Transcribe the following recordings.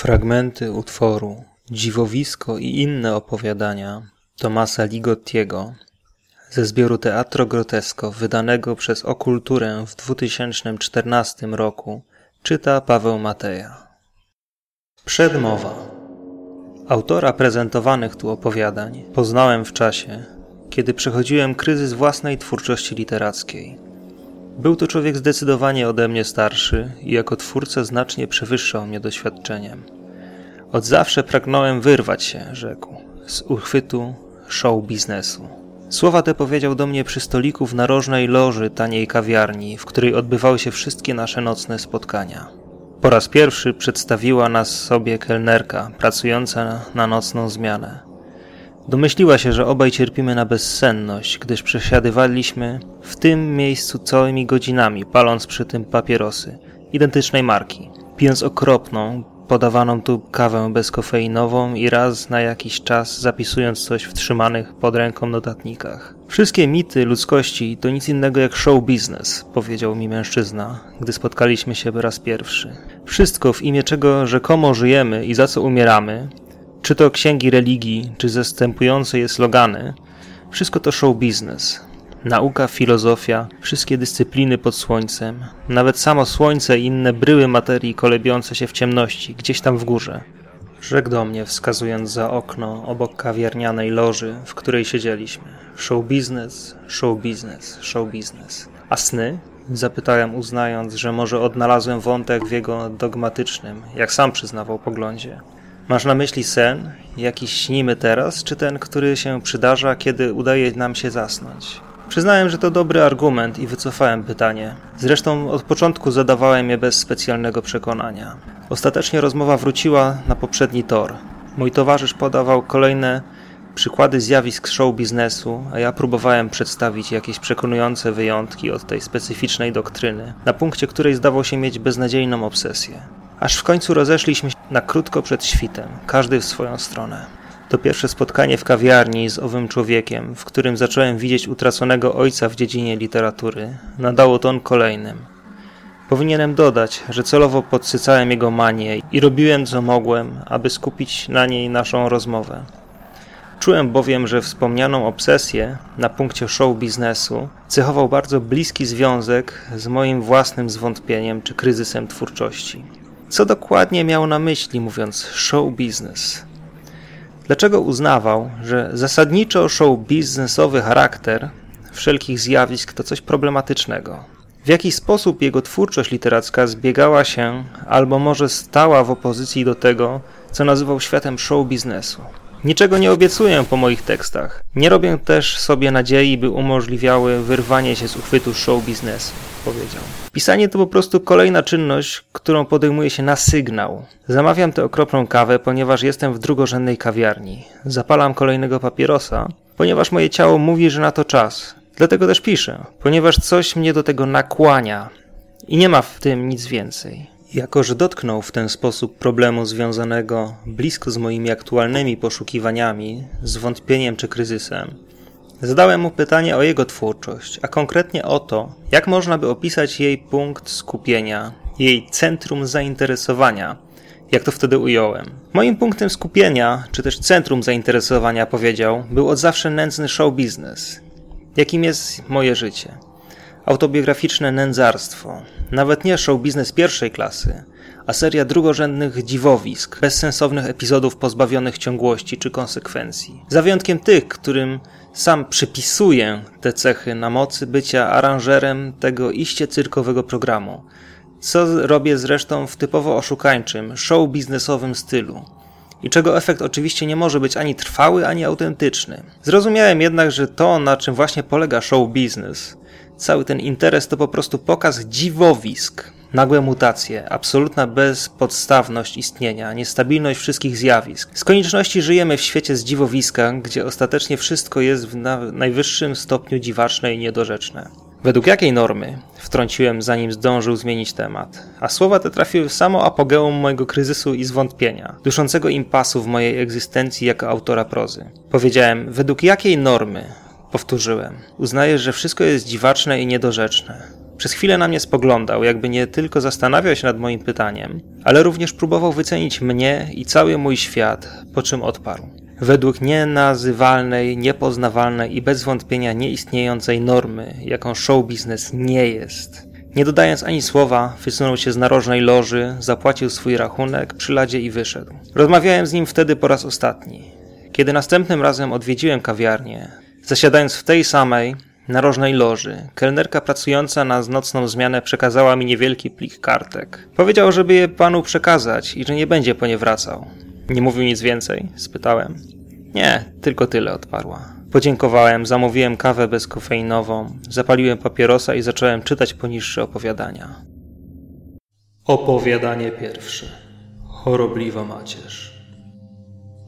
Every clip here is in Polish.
Fragmenty utworu Dziwowisko i inne opowiadania Tomasa Ligottiego ze zbioru Teatro Grotesko wydanego przez Okulturę w 2014 roku czyta Paweł Mateja. Przedmowa Autora prezentowanych tu opowiadań poznałem w czasie, kiedy przechodziłem kryzys własnej twórczości literackiej. Był to człowiek zdecydowanie ode mnie starszy i jako twórca znacznie przewyższał mnie doświadczeniem. Od zawsze pragnąłem wyrwać się, rzekł, z uchwytu show biznesu. Słowa te powiedział do mnie przy stoliku w narożnej loży taniej kawiarni, w której odbywały się wszystkie nasze nocne spotkania. Po raz pierwszy przedstawiła nas sobie kelnerka, pracująca na nocną zmianę. Domyśliła się, że obaj cierpimy na bezsenność, gdyż przesiadywaliśmy w tym miejscu całymi godzinami, paląc przy tym papierosy identycznej marki, pijąc okropną, podawaną tu kawę bezkofeinową i raz na jakiś czas zapisując coś w trzymanych pod ręką notatnikach. Wszystkie mity ludzkości to nic innego jak show business, powiedział mi mężczyzna, gdy spotkaliśmy się po raz pierwszy. Wszystko w imię czego rzekomo żyjemy i za co umieramy, czy to księgi religii, czy zastępujące je slogany, wszystko to show business. Nauka, filozofia, wszystkie dyscypliny pod słońcem, nawet samo słońce i inne bryły materii kolebiące się w ciemności, gdzieś tam w górze. Rzekł do mnie, wskazując za okno obok kawiarnianej loży, w której siedzieliśmy. Show business, show business, show business. A sny? Zapytałem, uznając, że może odnalazłem wątek w jego dogmatycznym, jak sam przyznawał, poglądzie. Masz na myśli sen, jaki śnimy teraz, czy ten, który się przydarza, kiedy udaje nam się zasnąć? Przyznałem, że to dobry argument i wycofałem pytanie. Zresztą od początku zadawałem je bez specjalnego przekonania. Ostatecznie rozmowa wróciła na poprzedni tor. Mój towarzysz podawał kolejne przykłady zjawisk show biznesu, a ja próbowałem przedstawić jakieś przekonujące wyjątki od tej specyficznej doktryny, na punkcie której zdawał się mieć beznadziejną obsesję. Aż w końcu rozeszliśmy się na krótko przed świtem, każdy w swoją stronę. To pierwsze spotkanie w kawiarni z owym człowiekiem, w którym zacząłem widzieć utraconego ojca w dziedzinie literatury, nadało ton kolejnym. Powinienem dodać, że celowo podsycałem jego manię i robiłem co mogłem, aby skupić na niej naszą rozmowę. Czułem bowiem, że wspomnianą obsesję na punkcie show biznesu cechował bardzo bliski związek z moim własnym zwątpieniem czy kryzysem twórczości. Co dokładnie miał na myśli, mówiąc show business? Dlaczego uznawał, że zasadniczo show biznesowy charakter wszelkich zjawisk to coś problematycznego? W jaki sposób jego twórczość literacka zbiegała się, albo może stała w opozycji do tego, co nazywał światem show biznesu? Niczego nie obiecuję po moich tekstach. Nie robię też sobie nadziei, by umożliwiały wyrwanie się z uchwytu show biznesu, powiedział. Pisanie to po prostu kolejna czynność, którą podejmuję się na sygnał. Zamawiam tę okropną kawę, ponieważ jestem w drugorzędnej kawiarni. Zapalam kolejnego papierosa, ponieważ moje ciało mówi, że na to czas. Dlatego też piszę, ponieważ coś mnie do tego nakłania i nie ma w tym nic więcej. Jako, że dotknął w ten sposób problemu związanego blisko z moimi aktualnymi poszukiwaniami, zwątpieniem czy kryzysem, zadałem mu pytanie o jego twórczość, a konkretnie o to, jak można by opisać jej punkt skupienia, jej centrum zainteresowania, jak to wtedy ująłem. Moim punktem skupienia, czy też centrum zainteresowania, powiedział, był od zawsze nędzny show business, jakim jest moje życie autobiograficzne nędzarstwo, nawet nie show biznes pierwszej klasy, a seria drugorzędnych dziwowisk, bezsensownych epizodów pozbawionych ciągłości czy konsekwencji. Za wyjątkiem tych, którym sam przypisuję te cechy na mocy bycia aranżerem tego iście cyrkowego programu, co robię zresztą w typowo oszukańczym, show biznesowym stylu i czego efekt oczywiście nie może być ani trwały, ani autentyczny. Zrozumiałem jednak, że to, na czym właśnie polega show business, Cały ten interes to po prostu pokaz dziwowisk, nagłe mutacje, absolutna bezpodstawność istnienia, niestabilność wszystkich zjawisk. Z konieczności żyjemy w świecie z dziwowiska, gdzie ostatecznie wszystko jest w najwyższym stopniu dziwaczne i niedorzeczne. Według jakiej normy? Wtrąciłem, zanim zdążył zmienić temat. A słowa te trafiły w samo apogeum mojego kryzysu i zwątpienia, duszącego impasu w mojej egzystencji jako autora prozy. Powiedziałem, według jakiej normy? Powtórzyłem. Uznaję, że wszystko jest dziwaczne i niedorzeczne. Przez chwilę na mnie spoglądał, jakby nie tylko zastanawiał się nad moim pytaniem, ale również próbował wycenić mnie i cały mój świat, po czym odparł. Według nienazywalnej, niepoznawalnej i bez wątpienia nieistniejącej normy, jaką show biznes nie jest. Nie dodając ani słowa, wysunął się z narożnej loży, zapłacił swój rachunek przy ladzie i wyszedł. Rozmawiałem z nim wtedy po raz ostatni. Kiedy następnym razem odwiedziłem kawiarnię, zasiadając w tej samej, narożnej loży, kelnerka pracująca na nocną zmianę przekazała mi niewielki plik kartek. Powiedział, żeby je panu przekazać i że nie będzie po nie wracał. Nie mówił nic więcej? spytałem. Nie, tylko tyle odparła. Podziękowałem, zamówiłem kawę bezkofeinową, zapaliłem papierosa i zacząłem czytać poniższe opowiadania. Opowiadanie pierwsze. Chorobliwa macierz.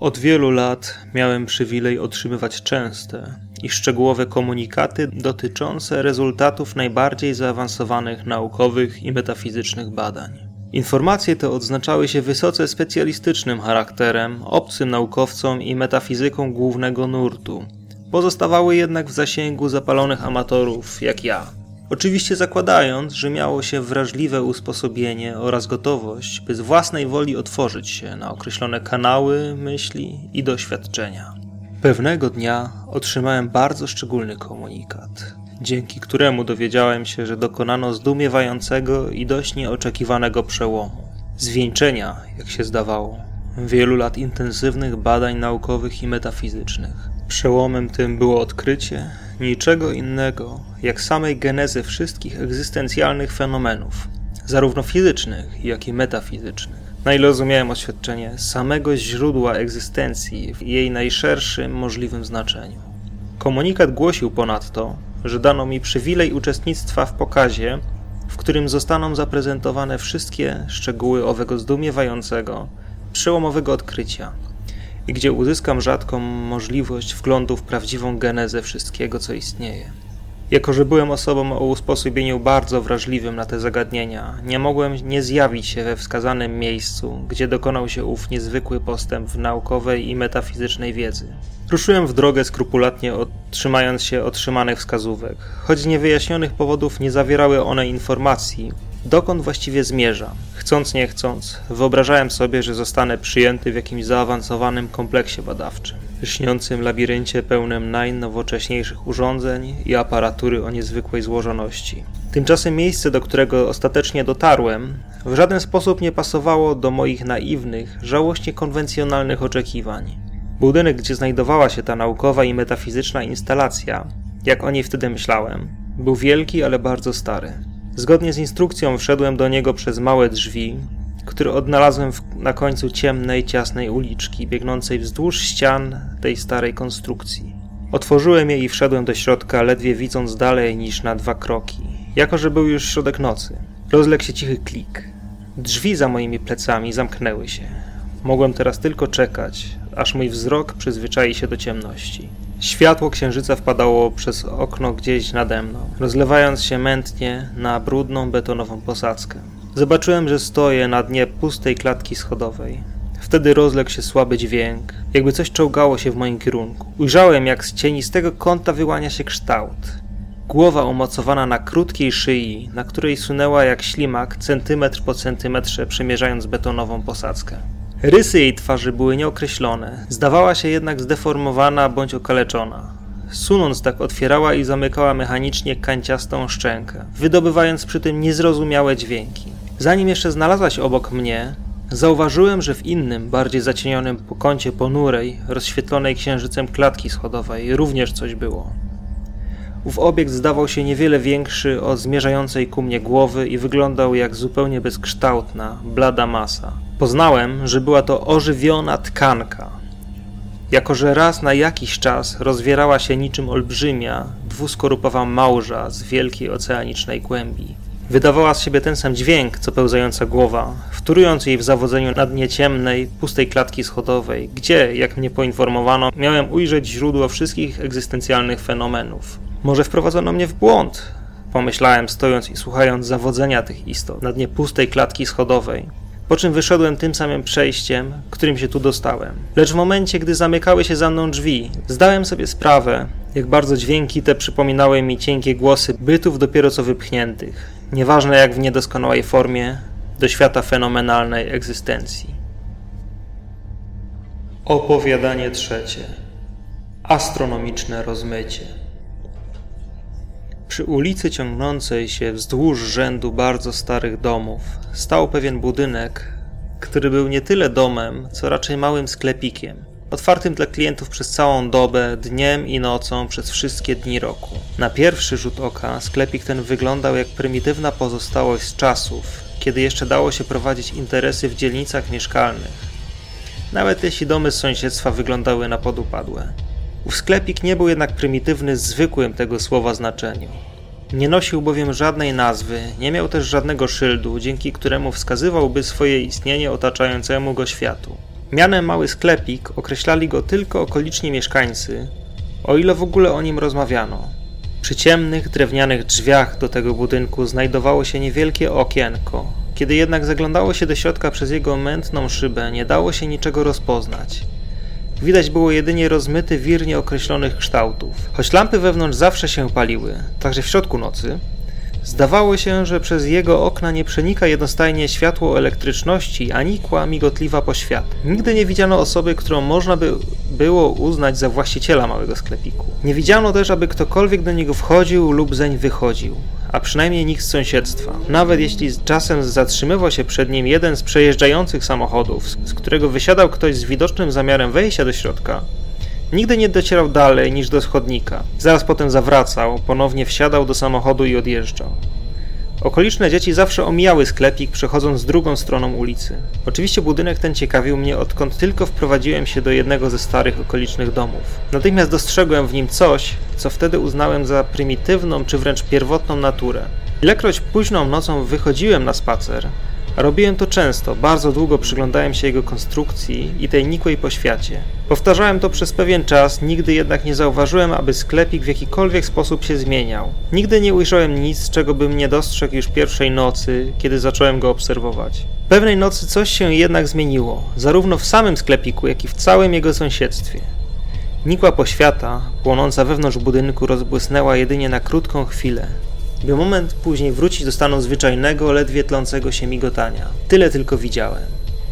Od wielu lat miałem przywilej otrzymywać częste i szczegółowe komunikaty dotyczące rezultatów najbardziej zaawansowanych naukowych i metafizycznych badań. Informacje te odznaczały się wysoce specjalistycznym charakterem, obcym naukowcom i metafizyką głównego nurtu. Pozostawały jednak w zasięgu zapalonych amatorów jak ja. Oczywiście zakładając, że miało się wrażliwe usposobienie oraz gotowość, by z własnej woli otworzyć się na określone kanały myśli i doświadczenia. Pewnego dnia otrzymałem bardzo szczególny komunikat dzięki któremu dowiedziałem się, że dokonano zdumiewającego i dość nieoczekiwanego przełomu. Zwieńczenia, jak się zdawało, wielu lat intensywnych badań naukowych i metafizycznych. Przełomem tym było odkrycie niczego innego, jak samej genezy wszystkich egzystencjalnych fenomenów, zarówno fizycznych, jak i metafizycznych. Na ile rozumiałem oświadczenie samego źródła egzystencji w jej najszerszym możliwym znaczeniu. Komunikat głosił ponadto, że dano mi przywilej uczestnictwa w pokazie, w którym zostaną zaprezentowane wszystkie szczegóły owego zdumiewającego, przełomowego odkrycia i gdzie uzyskam rzadką możliwość wglądu w prawdziwą genezę wszystkiego, co istnieje. Jako, że byłem osobą o usposobieniu bardzo wrażliwym na te zagadnienia, nie mogłem nie zjawić się we wskazanym miejscu, gdzie dokonał się ów niezwykły postęp w naukowej i metafizycznej wiedzy. Ruszyłem w drogę skrupulatnie trzymając się otrzymanych wskazówek, choć z niewyjaśnionych powodów nie zawierały one informacji, dokąd właściwie zmierzam. Chcąc nie chcąc, wyobrażałem sobie, że zostanę przyjęty w jakimś zaawansowanym kompleksie badawczym, lśniącym labiryncie pełnym najnowocześniejszych urządzeń i aparatury o niezwykłej złożoności. Tymczasem miejsce, do którego ostatecznie dotarłem, w żaden sposób nie pasowało do moich naiwnych, żałośnie konwencjonalnych oczekiwań. Budynek, gdzie znajdowała się ta naukowa i metafizyczna instalacja, jak o niej wtedy myślałem, był wielki, ale bardzo stary. Zgodnie z instrukcją wszedłem do niego przez małe drzwi, które odnalazłem w, na końcu ciemnej, ciasnej uliczki, biegnącej wzdłuż ścian tej starej konstrukcji. Otworzyłem je i wszedłem do środka, ledwie widząc dalej niż na dwa kroki, jako że był już środek nocy. Rozległ się cichy klik. Drzwi za moimi plecami zamknęły się. Mogłem teraz tylko czekać, aż mój wzrok przyzwyczai się do ciemności. Światło księżyca wpadało przez okno gdzieś nade mną, rozlewając się mętnie na brudną betonową posadzkę. Zobaczyłem, że stoję na dnie pustej klatki schodowej. Wtedy rozległ się słaby dźwięk, jakby coś czołgało się w moim kierunku. Ujrzałem, jak z cienistego kąta wyłania się kształt. Głowa umocowana na krótkiej szyi, na której sunęła jak ślimak centymetr po centymetrze, przemierzając betonową posadzkę. Rysy jej twarzy były nieokreślone, zdawała się jednak zdeformowana bądź okaleczona. Sunąc tak otwierała i zamykała mechanicznie kanciastą szczękę, wydobywając przy tym niezrozumiałe dźwięki. Zanim jeszcze znalazła się obok mnie, zauważyłem, że w innym, bardziej zacienionym kącie ponurej, rozświetlonej księżycem klatki schodowej również coś było. Ów obiekt zdawał się niewiele większy od zmierzającej ku mnie głowy i wyglądał jak zupełnie bezkształtna, blada masa. Poznałem, że była to ożywiona tkanka. Jako, że raz na jakiś czas rozwierała się niczym olbrzymia, dwuskorupowa małża z wielkiej oceanicznej głębi. Wydawała z siebie ten sam dźwięk, co pełzająca głowa, wtórując jej w zawodzeniu na dnie ciemnej, pustej klatki schodowej, gdzie, jak mnie poinformowano, miałem ujrzeć źródło wszystkich egzystencjalnych fenomenów. Może wprowadzono mnie w błąd, pomyślałem stojąc i słuchając zawodzenia tych istot na dnie pustej klatki schodowej po czym wyszedłem tym samym przejściem, którym się tu dostałem. Lecz w momencie, gdy zamykały się za mną drzwi, zdałem sobie sprawę, Jak bardzo dźwięki te przypominały mi cienkie głosy bytów dopiero co wypchniętych, nieważne jak w niedoskonałej formie, do świata fenomenalnej egzystencji. Opowiadanie trzecie. Astronomiczne rozmycie. Przy ulicy ciągnącej się wzdłuż rzędu bardzo starych domów stał pewien budynek, który był nie tyle domem, co raczej małym sklepikiem, otwartym dla klientów przez całą dobę, dniem i nocą, przez wszystkie dni roku. Na pierwszy rzut oka sklepik ten wyglądał jak prymitywna pozostałość z czasów, kiedy jeszcze dało się prowadzić interesy w dzielnicach mieszkalnych. Nawet jeśli domy z sąsiedztwa wyglądały na podupadłe. Ów sklepik nie był jednak prymitywny w zwykłym tego słowa znaczeniu. Nie nosił bowiem żadnej nazwy, nie miał też żadnego szyldu, dzięki któremu wskazywałby swoje istnienie otaczającemu go światu. Mianem mały sklepik określali go tylko okoliczni mieszkańcy, o ile w ogóle o nim rozmawiano. Przy ciemnych, drewnianych drzwiach do tego budynku znajdowało się niewielkie okienko. Kiedy jednak zaglądało się do środka przez jego mętną szybę, nie dało się niczego rozpoznać. Widać było jedynie rozmyty wir nieokreślonych kształtów. Choć lampy wewnątrz zawsze się paliły, także w środku nocy, zdawało się, że przez jego okna nie przenika jednostajnie światło elektryczności ani kła migotliwa poświat. Nigdy nie widziano osoby, którą można by było uznać za właściciela małego sklepiku. Nie widziano też, aby ktokolwiek do niego wchodził lub zeń wychodził a przynajmniej nikt z sąsiedztwa. Nawet jeśli czasem zatrzymywał się przed nim jeden z przejeżdżających samochodów, z którego wysiadał ktoś z widocznym zamiarem wejścia do środka, nigdy nie docierał dalej niż do schodnika. Zaraz potem zawracał, ponownie wsiadał do samochodu i odjeżdżał. Okoliczne dzieci zawsze omijały sklepik, przechodząc drugą stroną ulicy. Oczywiście budynek ten ciekawił mnie, odkąd tylko wprowadziłem się do jednego ze starych okolicznych domów. Natychmiast dostrzegłem w nim coś, co wtedy uznałem za prymitywną czy wręcz pierwotną naturę. Ilekroć późną nocą wychodziłem na spacer, Robiłem to często, bardzo długo przyglądałem się jego konstrukcji i tej nikłej poświacie. Powtarzałem to przez pewien czas, nigdy jednak nie zauważyłem, aby sklepik w jakikolwiek sposób się zmieniał. Nigdy nie ujrzałem nic, czego bym nie dostrzegł już pierwszej nocy, kiedy zacząłem go obserwować. Pewnej nocy coś się jednak zmieniło, zarówno w samym sklepiku, jak i w całym jego sąsiedztwie. Nikła poświata, płonąca wewnątrz budynku, rozbłysnęła jedynie na krótką chwilę, by moment później wrócić do stanu zwyczajnego, ledwie tlącego się migotania. Tyle tylko widziałem.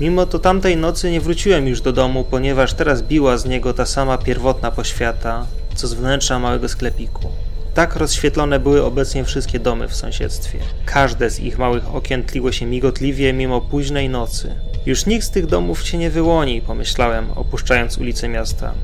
Mimo to tamtej nocy nie wróciłem już do domu, ponieważ teraz biła z niego ta sama pierwotna poświata, co z wnętrza małego sklepiku. Tak rozświetlone były obecnie wszystkie domy w sąsiedztwie. Każde z ich małych okien tliło się migotliwie mimo późnej nocy. Już nikt z tych domów się nie wyłoni, pomyślałem, opuszczając ulicę miasta.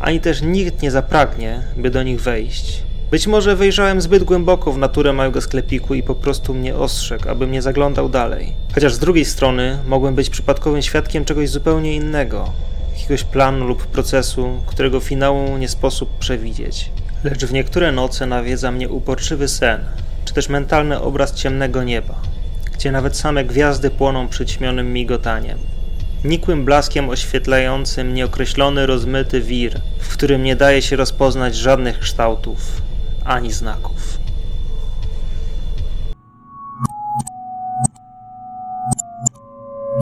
Ani też nikt nie zapragnie, by do nich wejść. Być może wejrzałem zbyt głęboko w naturę małego sklepiku i po prostu mnie ostrzegł, abym nie zaglądał dalej. Chociaż z drugiej strony mogłem być przypadkowym świadkiem czegoś zupełnie innego, jakiegoś planu lub procesu, którego finału nie sposób przewidzieć. Lecz w niektóre noce nawiedza mnie uporczywy sen, czy też mentalny obraz ciemnego nieba, gdzie nawet same gwiazdy płoną przyćmionym migotaniem nikłym blaskiem oświetlającym nieokreślony, rozmyty wir, w którym nie daje się rozpoznać żadnych kształtów, ani znaków.